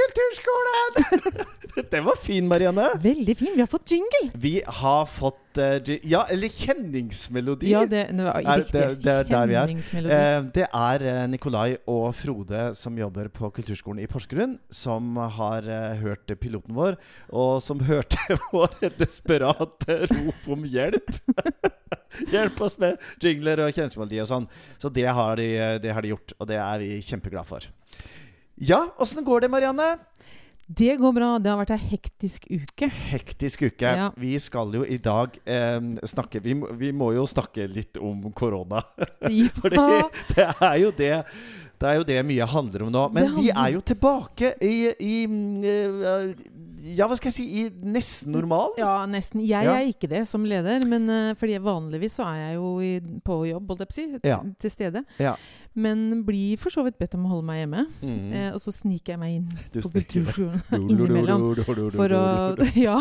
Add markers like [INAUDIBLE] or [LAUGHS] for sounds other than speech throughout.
Kulturskolen! [LAUGHS] Den var fin, Marianne. Veldig fin. Vi har fått jingle. Vi har fått eh, Ja, eller kjenningsmelodi. Ja, det, det var Er det- det er der vi er. Eh, det er eh, Nikolai og Frode som jobber på Kulturskolen i Porsgrunn, som har hørt piloten vår, og som hørte [LAUGHS] vår desperate rop om hjelp. [LAUGHS] Hjelp oss med jingler og kjenningsmelodi og sånn. Så det har, de, det har de gjort, og det er vi kjempeglade for. Ja, åssen går det, Marianne? Det går bra. Det har vært ei hektisk uke. Hektisk uke. Ja. Vi skal jo i dag eh, snakke vi må, vi må jo snakke litt om korona. [LAUGHS] Fordi det er jo det det er jo det mye handler om nå. Men vi er jo tilbake i, i eh, Ja, hva skal jeg si I nesten normal. ja, nesten. Jeg Ja. er ikke det som leder, men eh, fordi vanligvis så er jeg jo i, på jobb, holdt jeg på å si, Ja. til stede. Ja. Men blir for så vidt bedt om å holde meg hjemme. Mm. Eh, og så sniker jeg meg inn Du på kulturskolen [LAUGHS] innimellom. For å, [LAUGHS] ja,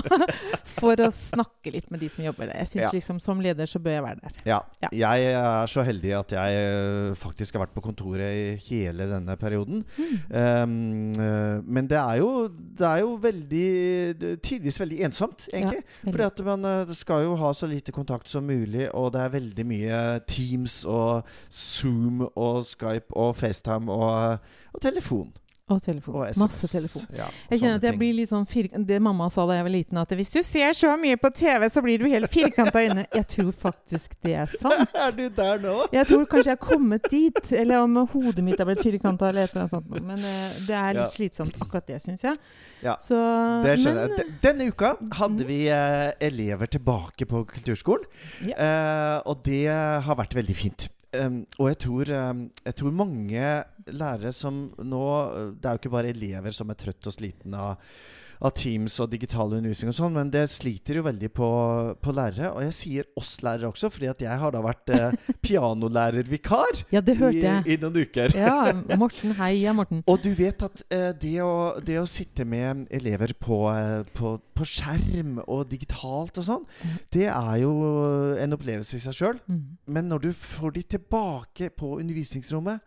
for å snakke litt med de som jobber der. Jeg synes Ja. liksom som leder så bør jeg være der. Ja. Ja. Jeg er så heldig at jeg eh, faktisk har vært på kontoret i hele denne perioden. Um, eh, men det er jo, det er jo veldig Tidvis veldig ensomt, egentlig. Ja, Fordi at man eh, skal jo ha så lite kontakt som mulig, og det er veldig mye Teams og Zoom og Skype og FaceTime og, og telefon. Og telefon. Og Masse telefon. Ja, Jeg kjenner at jeg ting. blir litt sånn fir Det mamma sa da jeg var liten, at hvis du ser så mye på TV, så blir du helt firkanta i øynene. Jeg tror faktisk det er sant. [LAUGHS] Er du der nå? Jeg tror kanskje jeg har kommet dit. Eller om hodet mitt har blitt firkanta eller et eller annet sånt. Men uh, det er litt Ja. slitsomt, akkurat det, syns jeg. Ja, Så, Det skjønner men, jeg. Denne uka hadde vi uh, elever tilbake på kulturskolen. Eh, og det har vært veldig fint. Og jeg tror, um, jeg tror mange lærere som nå Det er jo ikke bare elever som er trøtt og sliten av, av Teams og digital undervisning og sånn, men det sliter jo veldig på, på lærere. Og jeg sier oss lærere også, fordi at jeg har da vært eh, [LAUGHS] pianolærervikar Ja, det hørte i, jeg. i noen uker. Ja, Morten. [LAUGHS] Heia, Morten. Og du vet at eh, det, å, det å sitte med elever på, eh, på, på skjerm og digitalt og sånn, mm. det er jo en opplevelse i seg sjøl. Mm. Men når du får de tilbake på undervisningsrommet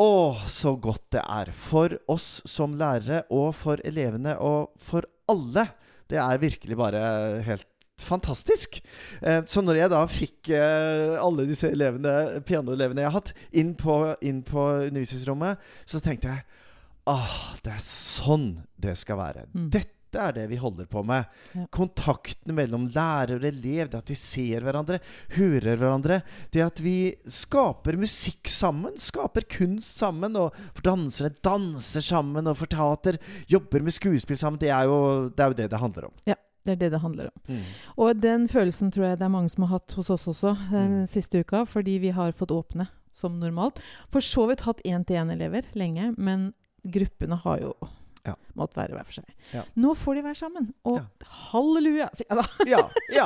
Å, så godt det er for oss som lærere og for elevene og for alle. Det er virkelig bare helt fantastisk. Eh, så når jeg da fikk eh, alle disse elevene, pianoelevene jeg har hatt, inn på, inn på undervisningsrommet, så tenkte jeg Ah, det er sånn det skal være. Mm. Dette er det vi holder på med. Ja. Kontakten mellom lærer og elev, det at vi ser hverandre, hører hverandre. Det at vi skaper musikk sammen, skaper kunst sammen. Og for dansere danser sammen, og for teater jobber med skuespill sammen. Det er jo det er jo det, det handler om. Ja. Det er det det handler om. Mm. Og den følelsen tror jeg det er mange som har hatt hos oss også den Mm. siste uka, fordi vi har fått åpne som normalt. For så vidt hatt én-til-én-elever lenge, men gruppene har jo Ja. Måtte være hver for seg. Ja. Nå får de være sammen, og Ja. halleluja! sier jeg da. [LAUGHS] Ja, ja.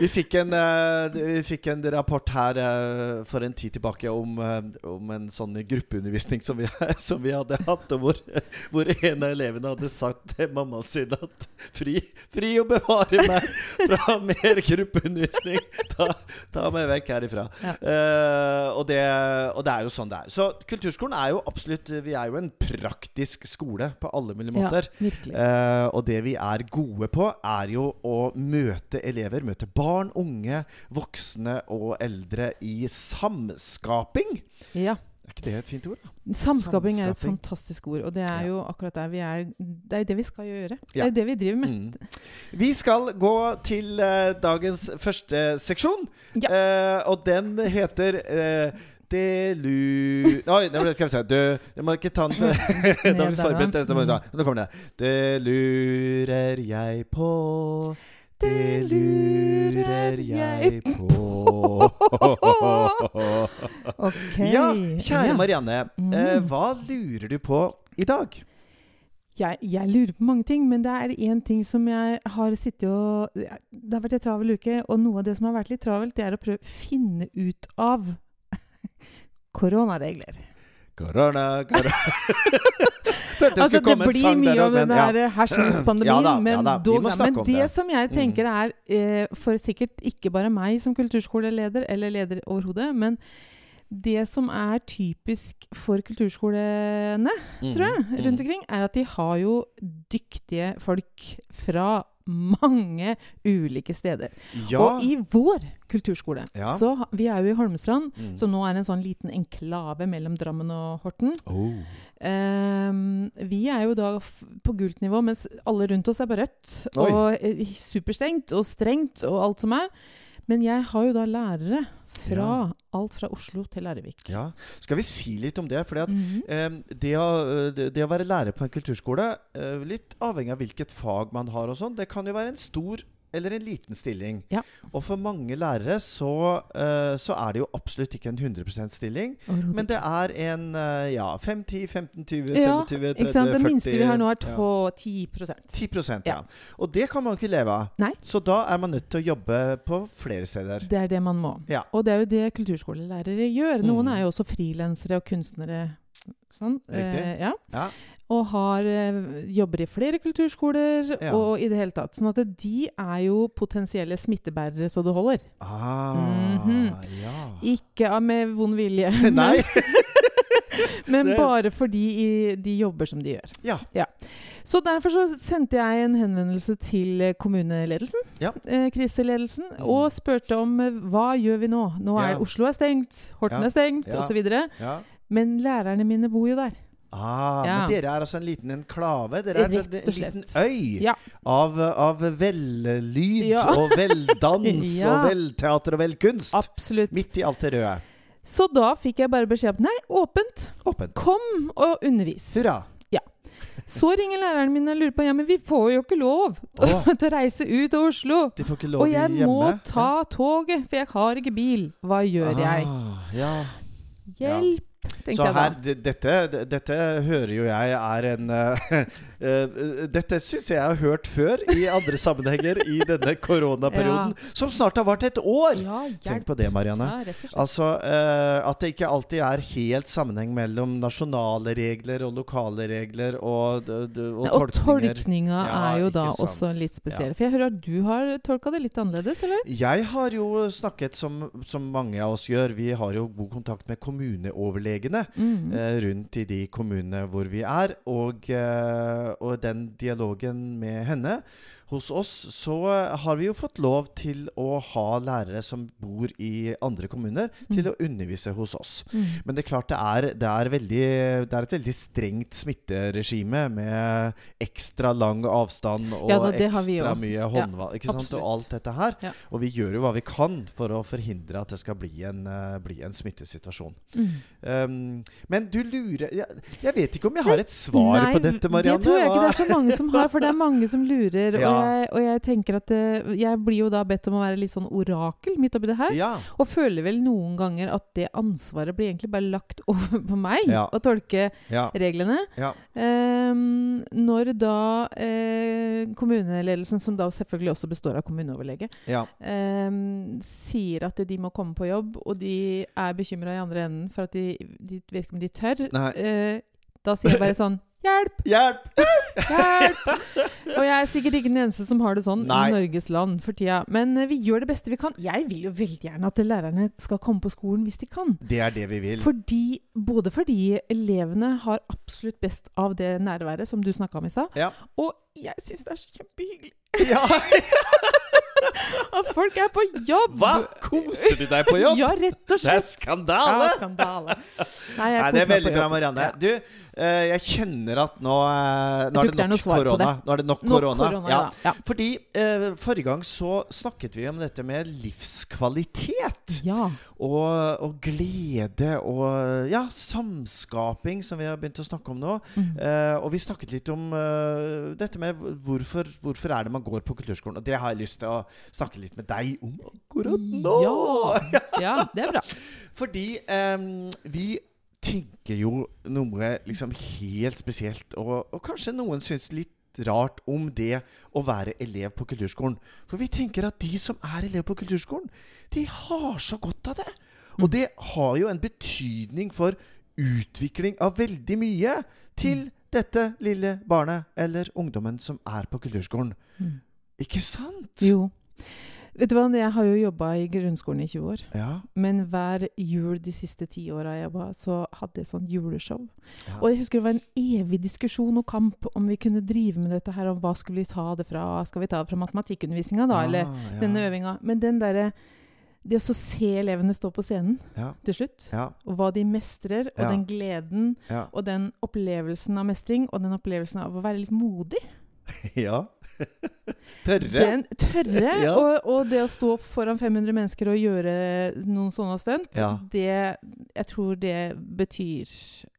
Vi fikk en, eh, vi fikk en rapport her eh, for en tid tilbake om, eh, om en sånn gruppeundervisning som vi, [LAUGHS] som vi hadde hatt, og hvor, hvor en av elevene hadde sagt til mammaen sin at fri, fri å bevare meg fra mer gruppeundervisning! Ta, ta meg vekk herifra. Eh, og, det, og det er jo sånn det er. Så kulturskolen er jo absolutt Vi er jo en praktisk skole på alle mulige måter. Ja, Eh, og det vi er gode på, er jo å møte elever. Møte barn, unge, voksne og eldre i samskaping. Ja. Er ikke det et fint ord? da? Samskaping er et fantastisk ord, og det er jo akkurat der vi er. Det er det vi skal gjøre. Det er det vi driver med. Mm. Vi skal gå til uh, dagens første seksjon, Ja. uh, og den heter «Det Delu... Oi, nå skal vi se du, du må ikke ta den før [LAUGHS] [LAUGHS] Da har vi forberedt det. Nå kommer det. Det lurer jeg på Det lurer jeg [LAUGHS] på okay. Ja, kjære Marianne. Mm. Eh, hva lurer du på i dag? Jeg, jeg lurer på mange ting, men det er én ting som jeg har sittet og Det har vært en travel uke, og noe av det som har vært litt travelt, det er å prøve å finne ut av koronaregler. Korona, korona [LAUGHS] det Altså, det blir mye om den der ja. hersingspandemien, [CLEARS THROAT] Ja da, ja men, da, dog, men det det. som jeg Mm. tenker er, eh, for sikkert ikke bare meg som kulturskoleleder, eller leder overhodet, men Det som er typisk for kulturskolene, tror jeg, Mhm, rundt omkring, er at de har jo dyktige folk fra mange ulike steder. Ja. Og i vår kulturskole Ja. så Vi er jo i Holmestrand, Mm. som nå er en sånn liten enklave mellom Drammen og Horten. Oh. Um, vi er jo da på gult nivå, mens alle rundt oss er på rødt. Oi. Og eh, superstengt og strengt og alt som er. Men jeg har jo da lærere fra alt fra Oslo til Larvik. Ja. Skal vi si litt om det? Fordi at -hmm. eh, det, det, det å være lærer på en kulturskole, eh, litt avhengig av hvilket fag man har og sånn, det kan jo være en stor eller en liten stilling. Ja. Og for mange lærere så, uh, så er det jo absolutt ikke en 100% stilling. Men det er en uh, ja, 5, 10, 15, 20, Ja, 25, 30, Ikke sant? Det minste vi har nå, er ja. på 10%, ja. Ja. Og det kan man ikke leve av. Nei. Så da er man nødt til å jobbe på flere steder. Det er det man må. Ja. Og det er jo det kulturskolelærere gjør. Noen Mm. er jo også frilansere og kunstnere. Sånn. Riktig. Eh, ja. Ja. Og har, eh, jobber i flere kulturskoler Ja. og i det hele tatt. Sånn at de er jo potensielle smittebærere så det holder. Ah, Mhm. ja. Ikke med vond vilje, [LAUGHS] Nei. [LAUGHS] men Det- bare fordi de jobber som de gjør. Ja. Så derfor så sendte jeg en henvendelse til eh, kommuneledelsen, Ja. eh, kriseledelsen, Mm. og spurte om eh, hva gjør vi nå? Nå er Ja. Oslo er stengt, Horten Ja. er stengt, Ja. osv. ja. Men lærerne mine bor jo der. Ah, Ja. Men dere er altså en liten enklave? Dere er en, en liten øy Ja. av, av vellyd Ja. og veldans [LAUGHS] og velteater og velkunst? Absolutt. Midt i alt det røde. Så da fikk jeg bare beskjed om nei, åpent. Åpent. Kom og undervis. Hurra. Så ringer læreren min og lurer på ja, men vi får jo ikke lov oh. [LAUGHS] til å reise ut av Oslo. Og jeg hjemme? må ta toget, for jeg har ikke bil. Hva gjør jeg? Ah, ja. Hjelp, Så her, dette, dette hører jo jeg er en eh, [LAUGHS] eh, Dette syns jeg jeg har hørt før i andre sammenhenger i denne [LAUGHS] koronaperioden, som snart har vart et år! Ja, Tenk på det, Marianne. Ja. Altså uh, At det ikke alltid er helt sammenheng mellom nasjonale regler og lokale regler og, og Og tolkninger. tolkninga Ja, er jo da sant. også litt spesiell. Ja. For jeg hører at du har tolka det litt annerledes, eller? Jeg har jo snakket, som, som mange av oss gjør, vi har jo god kontakt med kommuneoverlegene Mm. eh, rundt i de kommunene hvor vi er. Og, eh, og den dialogen med henne hos oss, så har vi jo fått lov til å ha lærere som bor i andre kommuner, til Mm. å undervise hos oss. Mm. Men det er klart det er, det er, veldig, det er et veldig strengt smitteregime med ekstra lang avstand og Ja det ekstra mye håndvalg ja, og alt dette her. Ja. Og vi gjør jo hva vi kan for å forhindre at det skal bli en, uh, bli en smittesituasjon. Mm. Um, men du lurer jeg, jeg vet ikke om jeg har et svar Nei, på dette, Marianne. Det tror jeg ikke det er så mange som har, for det er mange som lurer. [LAUGHS] Ja. Jeg, og jeg tenker at det, jeg blir jo da bedt om å være litt sånn orakel midt oppi det her. Ja. Og føler vel noen ganger at det ansvaret blir egentlig bare lagt [LAUGHS] over på meg, Ja. å tolke Ja. reglene. Ehm, når da uh, kommuneledelsen, som da selvfølgelig også består av kommuneoverlege, ehm, sier at de må komme på jobb, og de er bekymra i andre enden for at de, de vet ikke om de tør, eh, da sier jeg bare sånn Hjelp! Hjelp! Hjelp! Og jeg er sikkert ikke den eneste som har det sånn Nei. i Norges land for tida. Men eh, vi gjør det beste vi kan. Jeg vil jo veldig gjerne at lærerne skal komme på skolen hvis de kan. Det er det vi vil. Fordi, både fordi elevene har absolutt best av det nærværet som du snakka om i stad, Ja. og jeg syns det er så kjempehyggelig ja. [LAUGHS] [LAUGHS] at folk er på jobb! Hva? Koser du deg på jobb? [LAUGHS] Ja, rett og slett. Det er skandale! Ja, skandale. Nei, Nei, det er veldig bra. Marianne. Du, eh, jeg kjenner at nå, eh, nå er det nok korona. Nå er det nok korona. ja. Ja. Fordi eh, forrige gang så snakket vi om dette med livskvalitet. ja. Og, og glede og ja, samskaping, som vi har begynt å snakke om nå. Mm. Eh, og vi snakket litt om uh, dette med hvorfor, hvorfor er det man går på kulturskolen. Og det har jeg lyst til å snakke litt med deg om akkurat nå. Ja. ja, det er bra. [LAUGHS] Fordi um, vi tenker jo noe liksom helt spesielt, og, og kanskje noen syns litt rart om det å være elev på kulturskolen. For vi tenker at de som er elev på kulturskolen, de har så godt av det. Og Mm. det har jo en betydning for utvikling av veldig mye til dette lille barnet eller ungdommen som er på kulturskolen. Mm. Ikke sant? Jo. Vet du hva, jeg har jo jobba i grunnskolen i 20 år. Ja. Men hver jul de siste ti åra jeg jobba, så hadde jeg sånn juleshow. ja. Og jeg husker det var en evig diskusjon og kamp om vi kunne drive med dette her, om hva skulle vi ta det fra. Skal vi ta det fra matematikkundervisninga, da, eller Ah, ja. denne øvinga? Men den derre Det å se elevene stå på scenen Ja. til slutt, Ja. og hva de mestrer, og Ja. den gleden, og den opplevelsen av mestring, og den opplevelsen av å være litt modig [LAUGHS] ja. Tørre. Den tørre, [LAUGHS] Ja. og, og det å stå foran 500 mennesker og gjøre noen sånne stunt, Ja. det Jeg tror det betyr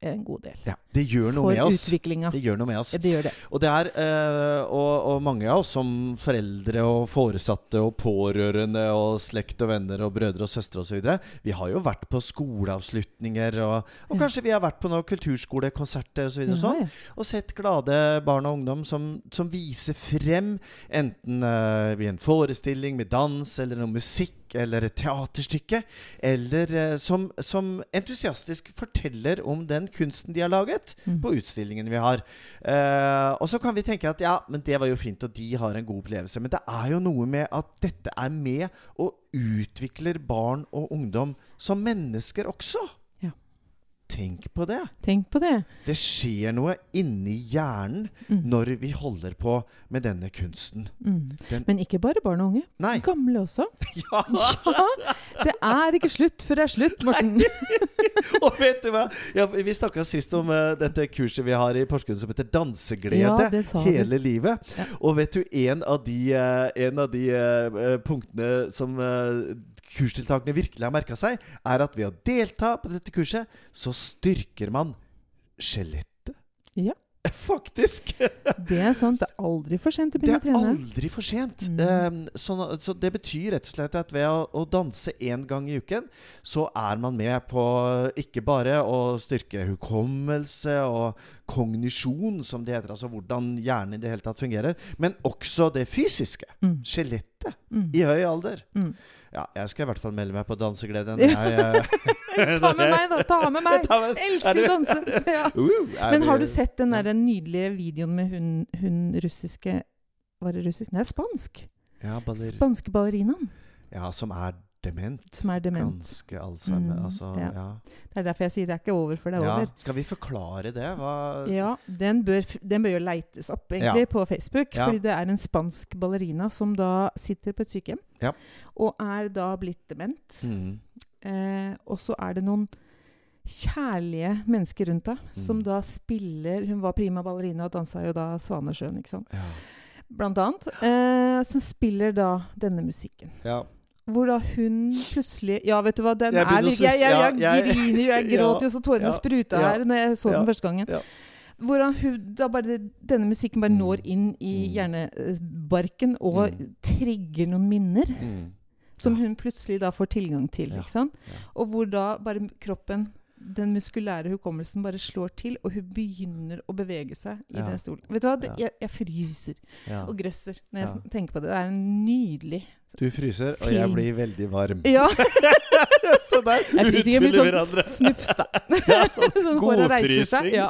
en god del. Ja, det gjør noe For med oss. utviklinga. Det gjør noe med oss. Det gjør det. Og det er øh, og, og mange av oss som foreldre og foresatte og pårørende og slekt og venner og brødre og søstre osv. Vi har jo vært på skoleavslutninger, og, og kanskje vi har vært på noen kulturskolekonserter osv. Ja, så ja. og sett glade barn og ungdom som, som viser frem enten uh, i en forestilling med dans eller noe musikk eller et teaterstykke, eller uh, som, som entusiastisk forteller om den kunsten de har laget Mm. på utstillingen vi har. Uh, og så kan vi tenke at ja, men det var jo fint, og de har en god opplevelse. Men det er jo noe med at dette er med og utvikler barn og ungdom som mennesker også. Tenk på det. Tenk på det. Det skjer noe inni hjernen Mm. når vi holder på med denne kunsten. Mm. Den- Men ikke bare barn og unge. Nei. Gamle også. [LAUGHS] Ja! Ja! Det er ikke slutt før det er slutt, Morten. [LAUGHS] Og vet du hva? Ja, vi snakka sist om uh, dette kurset vi har i Porsgrunn som heter Danseglede Ja, sa du. hele livet. Og vet du, en av de, uh, en av de eh, punktene som kursdeltakerne virkelig har merka seg, er at ved å delta på dette kurset, så styrker man skjelettet. Ja. [LAUGHS] Faktisk! Det er sant. Det er aldri for sent å begynne å trene. Det er aldri for sent. Mm. Ehm, så, så det betyr rett og slett at ved å, å danse én gang i uken, så er man med på ikke bare å styrke hukommelse og kognisjon, som det heter, altså hvordan hjernen i det hele tatt fungerer, men også det fysiske. Mm. Skjelettet. Mm. I høy alder. Mm. Ja, jeg skal i hvert fall melde meg på dansegleden. Jeg, eh, [LAUGHS] Ta med meg, da! Ta med meg! Ta med- Elsker Er å danse! [LAUGHS] Ja. Uh, Men har du sett den der nydelige videoen med hun, hun russiske Var det russisk? Nei, spansk. Ja, baller, Spanske ballerinaen ja, som er dement. som er dement. Ganske Alzheimer. Mm, altså, ja. ja. Det er derfor jeg sier det er ikke over før det er Ja. over. Skal vi forklare det? Hva Ja, den bør, den bør jo leites opp egentlig på Facebook. Fordi det er en spansk ballerina som da sitter på et sykehjem. Ja. Og er da blitt dement. Mm. Eh, og så er det noen kjærlige mennesker rundt som Mm. da spiller Hun var prima ballerina og dansa jo da Svanesjøen, ikke sant. Ja. Blant annet. Eh, som spiller da denne musikken. ja. Hvor da hun plutselig Ja, vet du hva, den Jeg er litt Jeg, jeg, jeg, griner jo, jeg [LAUGHS] gråter jo så tårene ja, spruta ja, her når jeg så ja, den første gangen. ja. Hvordan hun, da bare, denne musikken bare Mm. når inn i Mm. hjernebarken og Mm. trigger noen minner. Mm. Som hun plutselig da får tilgang til. Ja. Og hvor da bare kroppen, den muskulære hukommelsen, bare slår til, og hun begynner å bevege seg i den stolen. Vet du hva? Det, jeg, jeg fryser og grøsser når jeg tenker på det. Det er en nydelig Du fryser, og jeg blir veldig varm. Ja! [LAUGHS] Så der utfyller sånn hverandre. snufs, da. [LAUGHS] Ja, sånn [LAUGHS] Sånn godfrysing. Ja.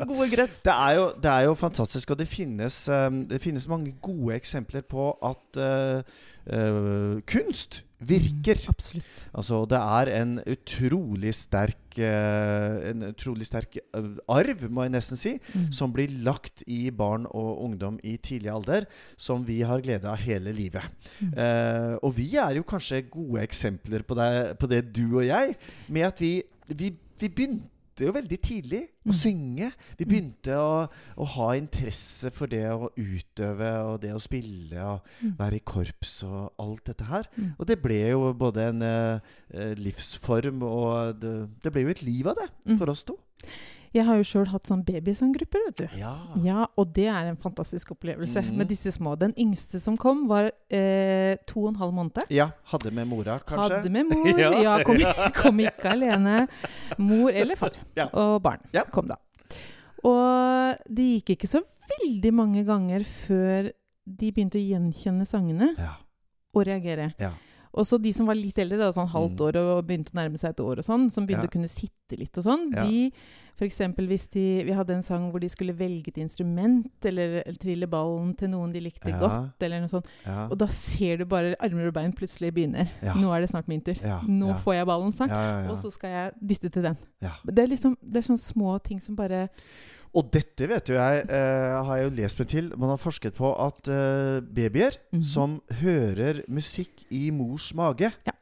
Gode grøss. Det er, jo, det er jo fantastisk, og det finnes, um, det finnes mange gode eksempler på at uh, uh, kunst virker. Mm, absolutt. Altså, det er en utrolig sterk uh, En utrolig sterk uh, arv, må jeg nesten si, Mm. som blir lagt i barn og ungdom i tidlig alder, som vi har glede av hele livet. Mm. Uh, og vi er jo kanskje gode eksempler på det, på det du og jeg, med at vi, vi, vi begynte jo veldig tidlig å Mm. synge. Vi Mm. begynte å, å ha interesse for det å utøve og det å spille og Mm. være i korps og alt dette her. Og det ble jo både en eh, eh, livsform og det, det ble jo et liv av det for oss to. Jeg har jo sjøl hatt sånn babysanggrupper, vet du. Ja. Ja, og det er en fantastisk opplevelse mm. med disse små. Den yngste som kom, var eh, to og en halv måned. Ja, Hadde med mora, kanskje? Hadde med [LAUGHS] mor. Ja. ja, kom, kom ikke alene. Mor eller far. Ja. Og barn Ja. kom da. Og det gikk ikke så veldig mange ganger før de begynte å gjenkjenne sangene Ja. og reagere. Ja. Og så de som var litt eldre, da, sånn halvt Mm. år og begynte å nærme seg et år og sånn, som begynte Ja. å kunne sitte litt og sånn, Ja. de for eksempel hvis de Vi hadde en sang hvor de skulle velge et instrument, eller, eller trille ballen til noen de likte Ja. godt, eller noe sånt. Ja. Og da ser du bare armer og bein plutselig begynner. Nå er det snart min tur. Nå får jeg ballen snart. Og så skal jeg dytte til den. Det er liksom Det er sånne små ting som bare Og dette vet jo jeg, eh, har jeg jo lest meg til. Man har forsket på at eh, babyer Mhm. som hører musikk i mors mage, Ja.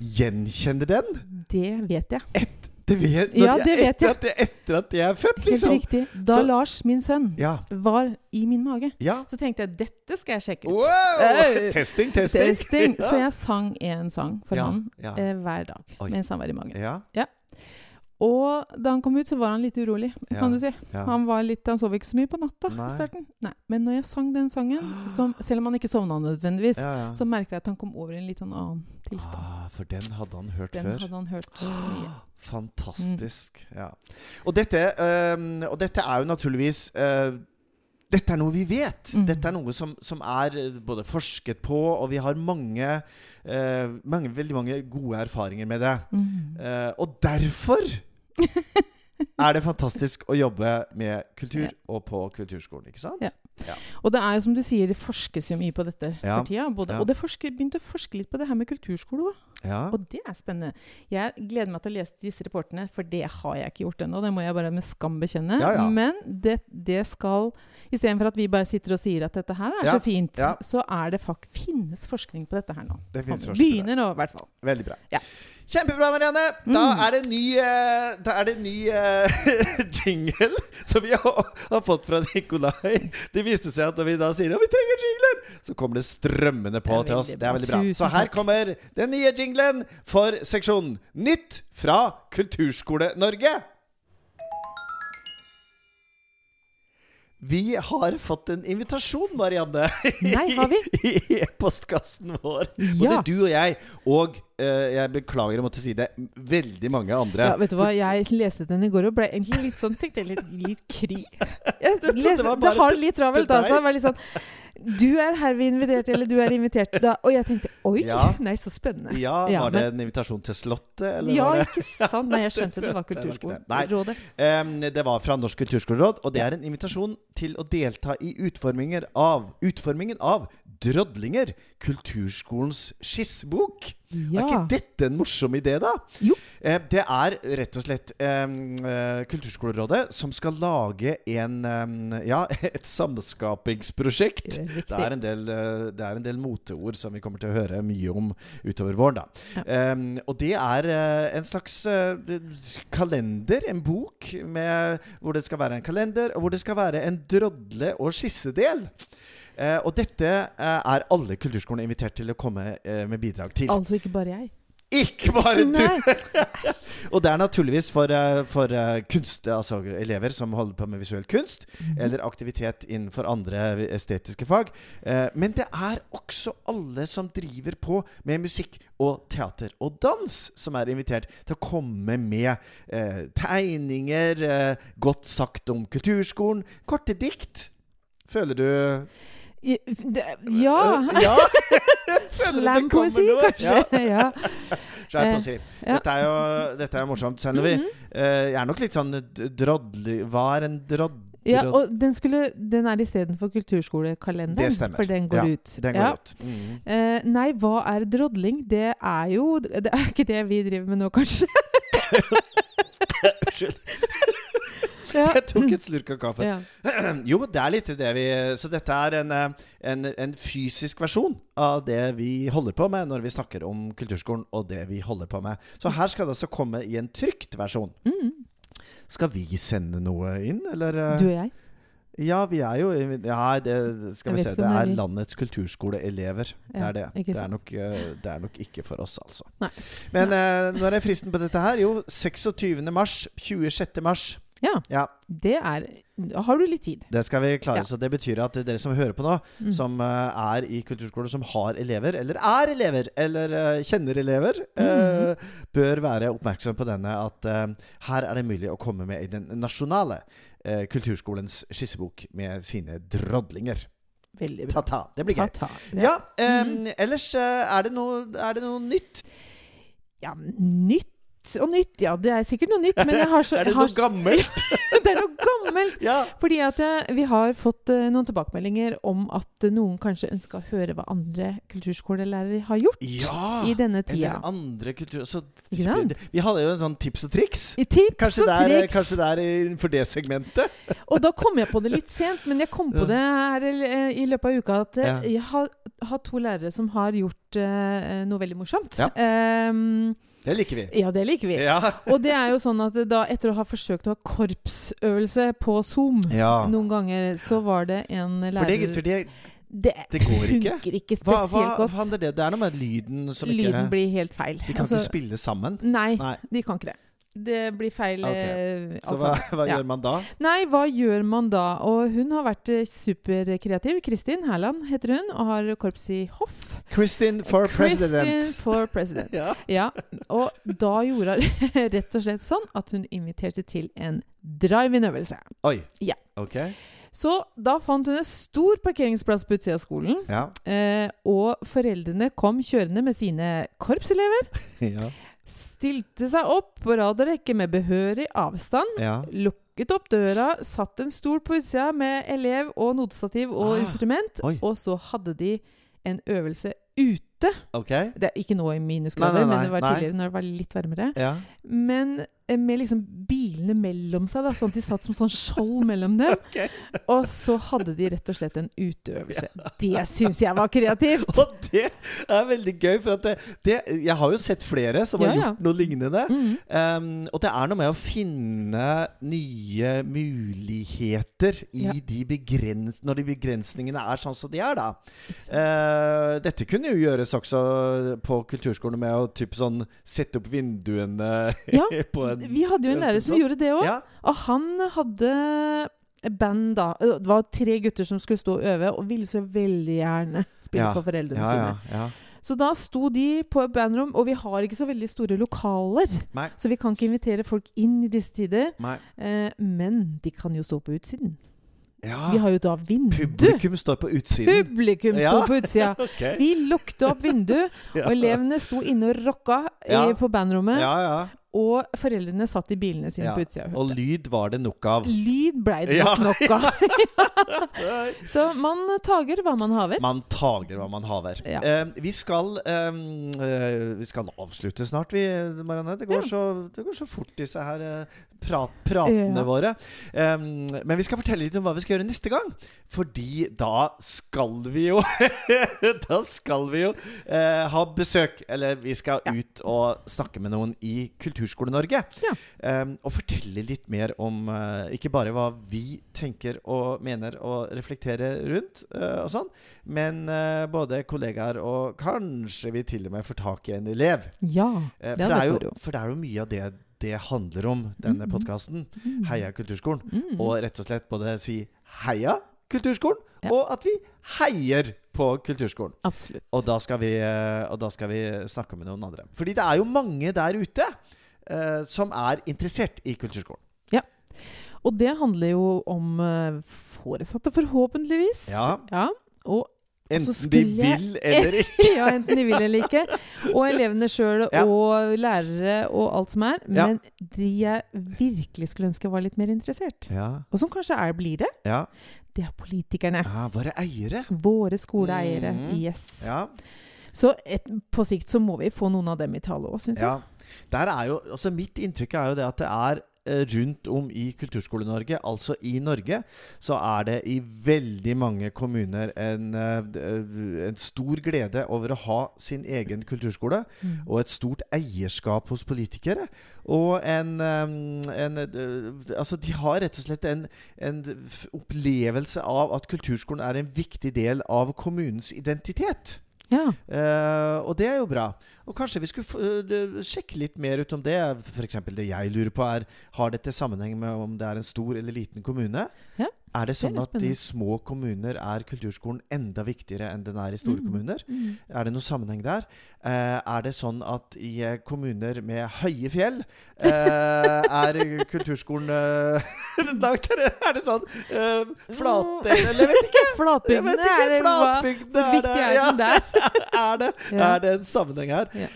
gjenkjenner den. Det vet jeg. Det vet, Ja, det det vet etter, jeg. at jeg, etter at jeg er født, liksom. Helt riktig. Da Så- Lars, min sønn, Ja. var i min mage, ja. så tenkte jeg dette skal jeg sjekke ut. Wow! Uh, [LAUGHS] testing, testing. Testing. [LAUGHS] Ja. Så jeg sang en sang for Ja, han ja. eh, hver dag mens han var i magen. Ja, Og da han kom ut, så var han litt urolig, Ja, kan du si. ja. Han, var litt, han sov ikke så mye på natta Nei. i starten. Nei. Men når jeg sang den sangen, [GASPS] som, selv om han ikke sovna nødvendigvis, ja, så merka jeg at han kom over i en litt sånn annen tilstand. Ah, for den hadde han hørt Den før. hadde han hørt [GASPS] mye. Fantastisk. Ja. Og, dette, øh, og dette er jo naturligvis eh, dette er noe vi vet. Mm. Dette er noe som, som er eh, både forsket på, og vi har mange, eh, mange veldig mange gode erfaringer med det. Mm. Eh, og derfor [LAUGHS] er det fantastisk å jobbe med kultur Ja. og på kulturskolen, ikke sant? Ja. Og det er jo som du sier, det forskes jo mye på dette Ja. for tida. Både, Ja. Og det forsker, begynte å forske litt på det her med kulturskole òg. Ja. Og det er spennende. Jeg gleder meg til å lese disse rapportene, for det har jeg ikke gjort ennå. Det må jeg bare med skam bekjenne. Ja, ja. Men det, det skal Istedenfor at vi bare sitter og sier at dette her er Ja, så fint, ja. så er det fakt finnes forskning på dette her nå. Det finnes forskning. Begynner nå, i hvert fall. Veldig bra. Ja. Kjempebra, Marianne. Da Mm. er det en ny, da er det en ny uh, [LAUGHS] jingle som vi har, har fått fra Nikolai. Det viste seg at når vi da sier at vi trenger jingler, så kommer det strømmende på Det til oss. Det er veldig bra. Tusen Så her takk. kommer den nye jinglen for seksjonen Nytt fra Kulturskole-Norge. Vi har fått en invitasjon, Marianne. [LAUGHS] Nei, har vi? I e-postkassen vår. Ja. Både du og jeg, og eh, jeg beklager å måtte si det, veldig mange andre. Ja, vet du hva, Jeg leste den i går og ble egentlig litt sånn tenkte jeg, litt, litt kry. [LAUGHS] Jeg det leste, det bare har litt travelt, altså. Jeg var litt sånn Du er herved invitert, eller du er invitert. Da, og jeg tenkte oi, Ja. nei, så spennende. Ja, Ja, Var det en invitasjon til Slottet, eller Ja, ikke sant? Nei, jeg skjønte det var [LAUGHS] Det var. Kulturskolerådet. Um, Det var fra Norsk kulturskoleråd, og det er en invitasjon til å delta i utformingen av, utformingen av Drodlinger, kulturskolens skissebok. Er ikke dette en morsom idé, da? Jo. Eh, det er rett og slett eh, Kulturskolerådet som skal lage en eh, Ja, [LAUGHS] et samskapingsprosjekt. Det er Det er, en del, eh, det er en del moteord som vi kommer til å høre mye om utover våren. da Ja. Og det er eh, en slags eh, kalender, en bok, med, hvor det skal være en kalender, og hvor det skal være en drodle- og skissedel. Eh, og dette eh, er alle kulturskolene invitert til å komme eh, med bidrag til. Altså ikke bare jeg. Ikke bare du! [LAUGHS] Og det er naturligvis for, eh, for eh, kunst, altså elever som holder på med visuell kunst, mm. eller aktivitet innenfor andre estetiske fag. Men det er også alle som driver på med musikk og teater og dans, som er invitert til å komme med tegninger, godt sagt om kulturskolen, korte dikt. Føler du Ja. Eh, [LAUGHS] ja. [LAUGHS] Slampoesi, kanskje. [LAUGHS] Ja. Skjerp Eh. Dette er jo dette er jo morsomt. Selv når vi Mhm. eh, Jeg er nok litt sånn d- drodlig Hva er en drod... Ja, og den, skulle, den er istedenfor kulturskolekalenderen. Det stemmer. For den går Ja, ut. Den går Ja. ut. Mhm. Eh, nei, hva er drodling? Det er jo Det er ikke det vi driver med nå, kanskje? Unnskyld. Ja. [LAUGHS] Jeg tok et slurk av kaffe. Ja. [CLEARS THROAT] Jo, det er litt det vi Så dette er en, eh, en, en fysisk versjon av det vi holder på med når vi snakker om kulturskolen, og det vi holder på med. Så her skal det altså komme i en trygt versjon. Mm. Skal vi sende noe inn, eller? eh? Du og jeg? Ja, vi er jo Ja, det skal vi se. Det er landets kulturskoleelever. Det er det. Det er, nok, eh, det er nok ikke for oss, altså. Nei. Men eh, når er fristen på dette her? Jo, 26. mars. 26. mars. Ja. Ja, Det er Da har du litt tid. det skal vi klare. Ja. Så det betyr at dere som hører på nå, Mm. som eh, er i kulturskolen som har elever, eller er elever, eller eh, kjenner elever, Mm. eh, bør være oppmerksom på denne at eh, her er det mulig å komme med i den nasjonale eh, kulturskolens skissebok med sine drodlinger. Veldig bra. Ta-ta. Det blir gøy. Ta-ta. Ja, eh, Mm. ellers eh, er det, noe, er det noe nytt? Ja, nytt og nytt. Ja, det er sikkert noe nytt, men jeg har [LAUGHS] så er det noe gammelt? [LAUGHS] det er noe gammelt! [LAUGHS] ja. Fordi at eh, vi har fått uh, noen tilbakemeldinger om at eh, noen kanskje ønsker å høre hva andre kulturskolelærere har gjort ja. i denne tida. Eller andre kultur... så? Vi hadde jo en sånn tips og triks. I tips Kanskje og det, er, triks. kanskje det er innenfor det segmentet? Og da kom jeg på det litt sent, men jeg kom på det her i løpet av uka at Ja. jeg har, har to lærere som har gjort uh, noe veldig morsomt. Ja. Ehm, Det liker vi. ja, det liker vi. Ja. [LAUGHS] Og det er jo sånn at da, etter å ha forsøkt å ha korpsøvelse på Zoom ja. noen ganger, så var det en lærer For det, for det, det, det går ikke. funker ikke hva, hva spesielt godt. det Det er noe med lyden som ikke Lyden blir helt feil. De kan Altså, ikke spille sammen? Nei, Nei. de kan ikke det. Det blir feil Okay. eh, Så hva, hva Ja. gjør man da? Nei, hva gjør man da? Og hun har vært eh, superkreativ. Kristin Herland heter hun, og har korps i hoff. Kristin for Kristin president. for president. [LAUGHS] Ja. Ja, og da gjorde hun [LAUGHS] rett og slett sånn at hun inviterte til en drive-in-øvelse. Oi. Ja. Ok. Så da fant hun en stor parkeringsplass på utsida av skolen. Ja. Eh, og foreldrene kom kjørende med sine korpselever. [LAUGHS] Ja. Stilte seg opp på rad og rekke med behørig avstand. ja. Lukket opp døra, satt en stol på utsida med elev og notestativ og Ah, instrument. oi. Og så hadde de en øvelse ute. Okay. Det er ikke nå i minusgrader, Nei, nei, nei, men det var tidligere når det var litt varmere. Ja. Men eh, med liksom bilene mellom seg, da, sånn at de satt som sånn skjold mellom dem. [LAUGHS] okay. Og så hadde de rett og slett en uteøvelse. [LAUGHS] Det syns jeg var kreativt! Og det er veldig gøy, for det, det Jeg har jo sett flere som har Ja, gjort noe lignende. Mm. Um, og det er noe med å finne nye muligheter i de begrens når de begrensningene er sånn som de er, da. Uh, dette kunne jo gjøres også på kulturskolen med å typ sånn sette opp vinduene Ja, [LAUGHS] på en Vi hadde jo en lærer som sånn. gjorde det òg. Ja. Og han hadde band, da. Det var tre gutter som skulle stå og øve, og ville så veldig gjerne spille Ja. for foreldrene Ja, ja, sine. ja. Så da sto de på bandrom, og vi har ikke så veldig store lokaler. Nei. Så vi kan ikke invitere folk inn i disse tider. Eh, men de kan jo stå på utsiden. Ja. Vi har jo da vindu. Publikum står på utsiden. Publikum Ja. på utsida. [LAUGHS] okay. Vi lukte opp vindu, [LAUGHS] Ja. og elevene sto inne og rocka i, på bandrommet. Ja, ja. Og foreldrene satt i bilene sine Ja. på utsida. og Og lyd var det nok av. Lyd blei det Ja. nok nok [LAUGHS] av. [LAUGHS] Så man tager hva man haver. Man tager hva man haver. Ja. Eh, vi skal eh, eh, Vi skal avslutte snart, vi, Marianne. Det går, så, det går så fort, disse her eh, prat, pratene våre. Eh, men vi skal fortelle litt om hva vi skal gjøre neste gang. Fordi da skal vi jo [LAUGHS] Da skal vi jo eh, ha besøk. Eller vi skal ut og snakke med noen i Kulturskole-Norge. Ja. Um, og fortelle litt mer om uh, ikke bare hva vi tenker og mener og reflekterer rundt, uh, og sånn, men uh, både kollegaer og kanskje vi til og med får tak i en elev. Ja, det for, det er jo, for det er jo mye av det det handler om, denne Mhm. podkasten. Mm. Heia Kulturskolen. Mm. Og rett og slett både si heia Kulturskolen, Ja. og at vi heier på Kulturskolen. Absolutt. Og da, skal vi, og da skal vi snakke med noen andre. Fordi det er jo mange der ute som er interessert i kulturskolen. Ja. Og det handler jo om eh, foresatte, forhåpentligvis. Ja. ja. Og Enten de vil eller [LAUGHS] ikke. ja, enten de vil eller ikke. Og elevene sjøl Ja. og lærere og alt som er. Ja. Men de jeg virkelig skulle ønske var litt mer interessert, Ja, og som kanskje er blir det, ja. det er politikerne. ja våre eiere. Våre skoleeiere. Mm. Yes. Ja. Så et, på sikt så må vi få noen av dem i tale òg, syns jeg. Der er jo, altså Mitt inntrykk er jo det at det er eh, rundt om i Kulturskole-Norge, altså i Norge, så er det i veldig mange kommuner en, eh, eh, en stor glede over å ha sin egen kulturskole. Mm. Og et stort eierskap hos politikere. Og en, um, en Altså, de har rett og slett en, en opplevelse av at kulturskolen er en viktig del av kommunens identitet. Ja. Uh, og det er jo bra. Og kanskje vi skulle uh, sjekke litt mer ut om det. F.eks. det jeg lurer på, er Har dette sammenheng med om det er en stor eller liten kommune? Ja. Er det sånn er at i små kommuner er kulturskolen enda viktigere enn den er i store Mm. kommuner? Mm. Er det noen sammenheng der? Eh, er det sånn at i eh, kommuner med høye fjell eh, er kulturskolen eh, [LAUGHS] Er det, sånn eh, flate Eller jeg vet ikke! [LAUGHS] Flatbygdene er det er det. [LAUGHS] er, det, er det en sammenheng her? Ja.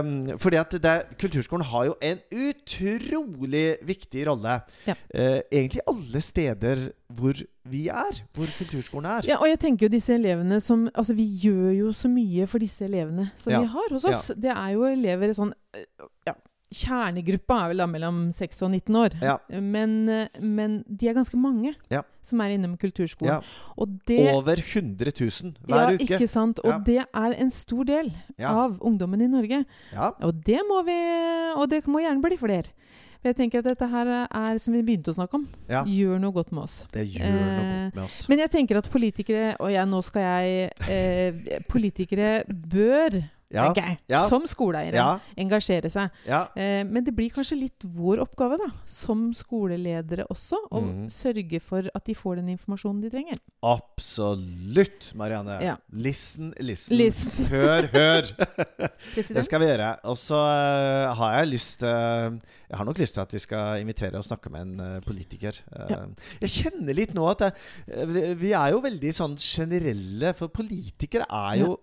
Um, fordi at det, kulturskolen har jo en utrolig viktig rolle. Ja. Uh, egentlig alle steder hvor vi er. Hvor kulturskolen er. Ja, og jeg tenker jo disse elevene som Altså, vi gjør jo så mye for disse elevene som Ja. vi har hos oss. Det er jo elever sånn øh, Ja, kjernegruppa er vel da mellom 6 og 19 år. Ja. Men, øh, men de er ganske mange Ja. som er innom kulturskolen. Ja. Og det Over 100 000 hver ja, uke. ikke sant? Og Ja. det er en stor del Ja. av ungdommen i Norge. ja. Og det må vi Og det må gjerne bli flere. For jeg tenker at dette her er, som vi begynte å snakke om, ja. gjør noe godt med oss. Det gjør noe Eh, godt med oss. Men jeg tenker at politikere Og jeg, nå skal jeg eh, Politikere bør, Ja. tenker jeg, Ja. som skoleeiere, Ja. engasjere seg. ja. Eh, men det blir kanskje litt vår oppgave, da, som skoleledere også, å mm. sørge for at de får den informasjonen de trenger. Absolutt, Marianne. Ja. Listen, listen. Listen. [LAUGHS] Hør, hør! [LAUGHS] Det skal vi gjøre. Og så eh, har jeg lyst Jeg har nok lyst til at vi skal invitere og snakke med en eh, politiker. Eh. Jeg kjenner litt nå at jeg, vi, vi er jo veldig sånn generelle, for politikere er jo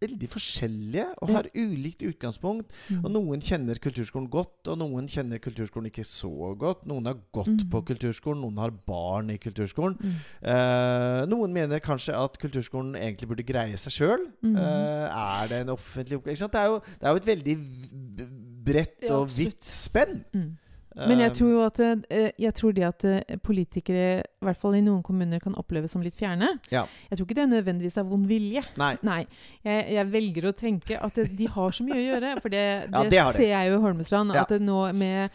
veldig forskjellige og Ja. har ulikt utgangspunkt. Mm. Og noen kjenner kulturskolen godt, og noen kjenner kulturskolen ikke så godt. Noen har gått Mm. på kulturskolen, noen har barn i kulturskolen. Mm. Eh, noen mener kanskje at kulturskolen egentlig burde greie seg sjøl. Eh, er det en offentlig oppgave? Det det er jo et veldig bredt og vidt spenn. Men jeg Eh, tror jo at eh, Jeg tror det at eh, politikere, i hvert fall i noen kommuner, kan oppleves som litt fjerne. Ja. Jeg tror ikke det er nødvendigvis av vond vilje. Nei. Nei. Jeg, jeg velger å tenke at de har så mye å gjøre. For det, [LAUGHS] Ja, det, det ser jeg jo i Holmestrand. Ja. At det nå med,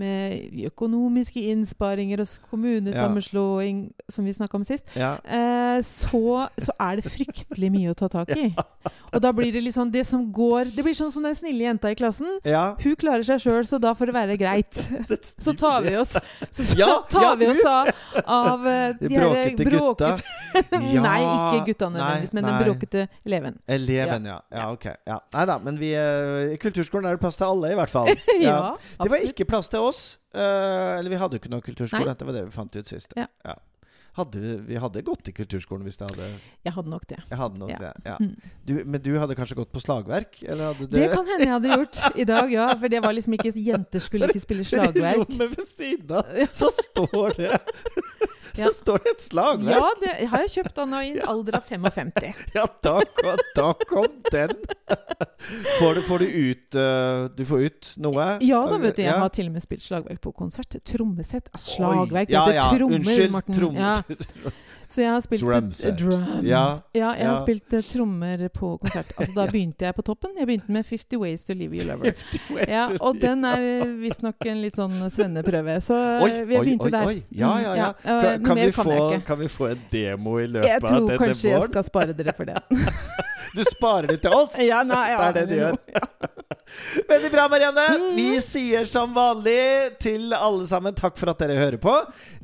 med økonomiske innsparinger og kommunesammenslåing, kommunesammenslåing, som vi snakka om sist, Ja. eh, så, så er det fryktelig mye å ta tak i. [LAUGHS] Og da blir det sånn Det som går Det blir sånn som den snille jenta i klassen. ja. Hun klarer seg sjøl, så da får det være greit. [LAUGHS] Så tar vi oss Så [LAUGHS] Ja, tar vi oss av, av eh, De bråkete her bråkete gutta. [LAUGHS] Nei, ikke gutta nødvendigvis, nei, men den nei. bråkete eleven. Eleven, ja. ja. ok. Ja. Nei da, men vi, eh, i kulturskolen er det plass til alle, i hvert fall. Ja, Det var ikke plass til oss. Uh, eller vi hadde jo ikke noe kulturskole. Nei. Det var det vi fant ut sist. Ja. Hadde vi, hadde gått i kulturskolen hvis det hadde Jeg hadde nok det. Jeg hadde nok Ja. det. Ja. Mm. Du, men du hadde kanskje gått på slagverk? Du Det kan hende jeg hadde gjort [LAUGHS] i dag, ja. For det var liksom ikke Jenter skulle ikke spille slagverk. I rommet ved siden av så står det [LAUGHS] [LAUGHS] Ja. Så står det et slagverk! Ja, det har jeg kjøpt av nå i [LAUGHS] en alder av 55. Ja, da, kom- da kom den! [LAUGHS] Får du, får du ut eh, Du får ut noe? Ja da, vet du. Jeg Ja. har til og med spilt slagverk på konsert. Trommesett. Oi. Slagverk. Ja, ja, trommer, unnskyld. Morten. Trom Ja. Så jeg har spilt eh, Drumset. drums. Ja, Ja, jeg har spilt eh, trommer på konsert. Altså, da [LAUGHS] Ja. begynte jeg på toppen. Jeg begynte med '50 Ways to Live Your Lover'. [LAUGHS] Ja, og den er visstnok en litt sånn svenneprøve. Så Oi, eh, vi begynte oi, der. oi. Ja, ja, ja. Mm, Kan, eh, kan, vi kan få, kan vi få en demo i løpet Jeg tror kanskje jeg skal spare dere for det. [LAUGHS] Du sparer det til oss! [LAUGHS] Ja, nei, ja, det er det du gjør. [LAUGHS] [LAUGHS] Veldig bra, Marianne. Vi sier som vanlig til alle sammen takk for at dere hører på.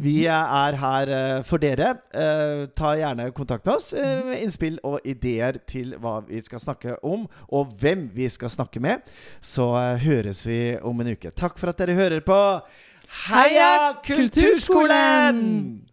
Vi er her eh, for dere. Eh, ta gjerne kontakt med oss eh, med innspill og ideer til hva vi skal snakke om, og hvem vi skal snakke med. Så eh, høres vi om en uke. Takk for at dere hører på. Heia! Kulturskolen!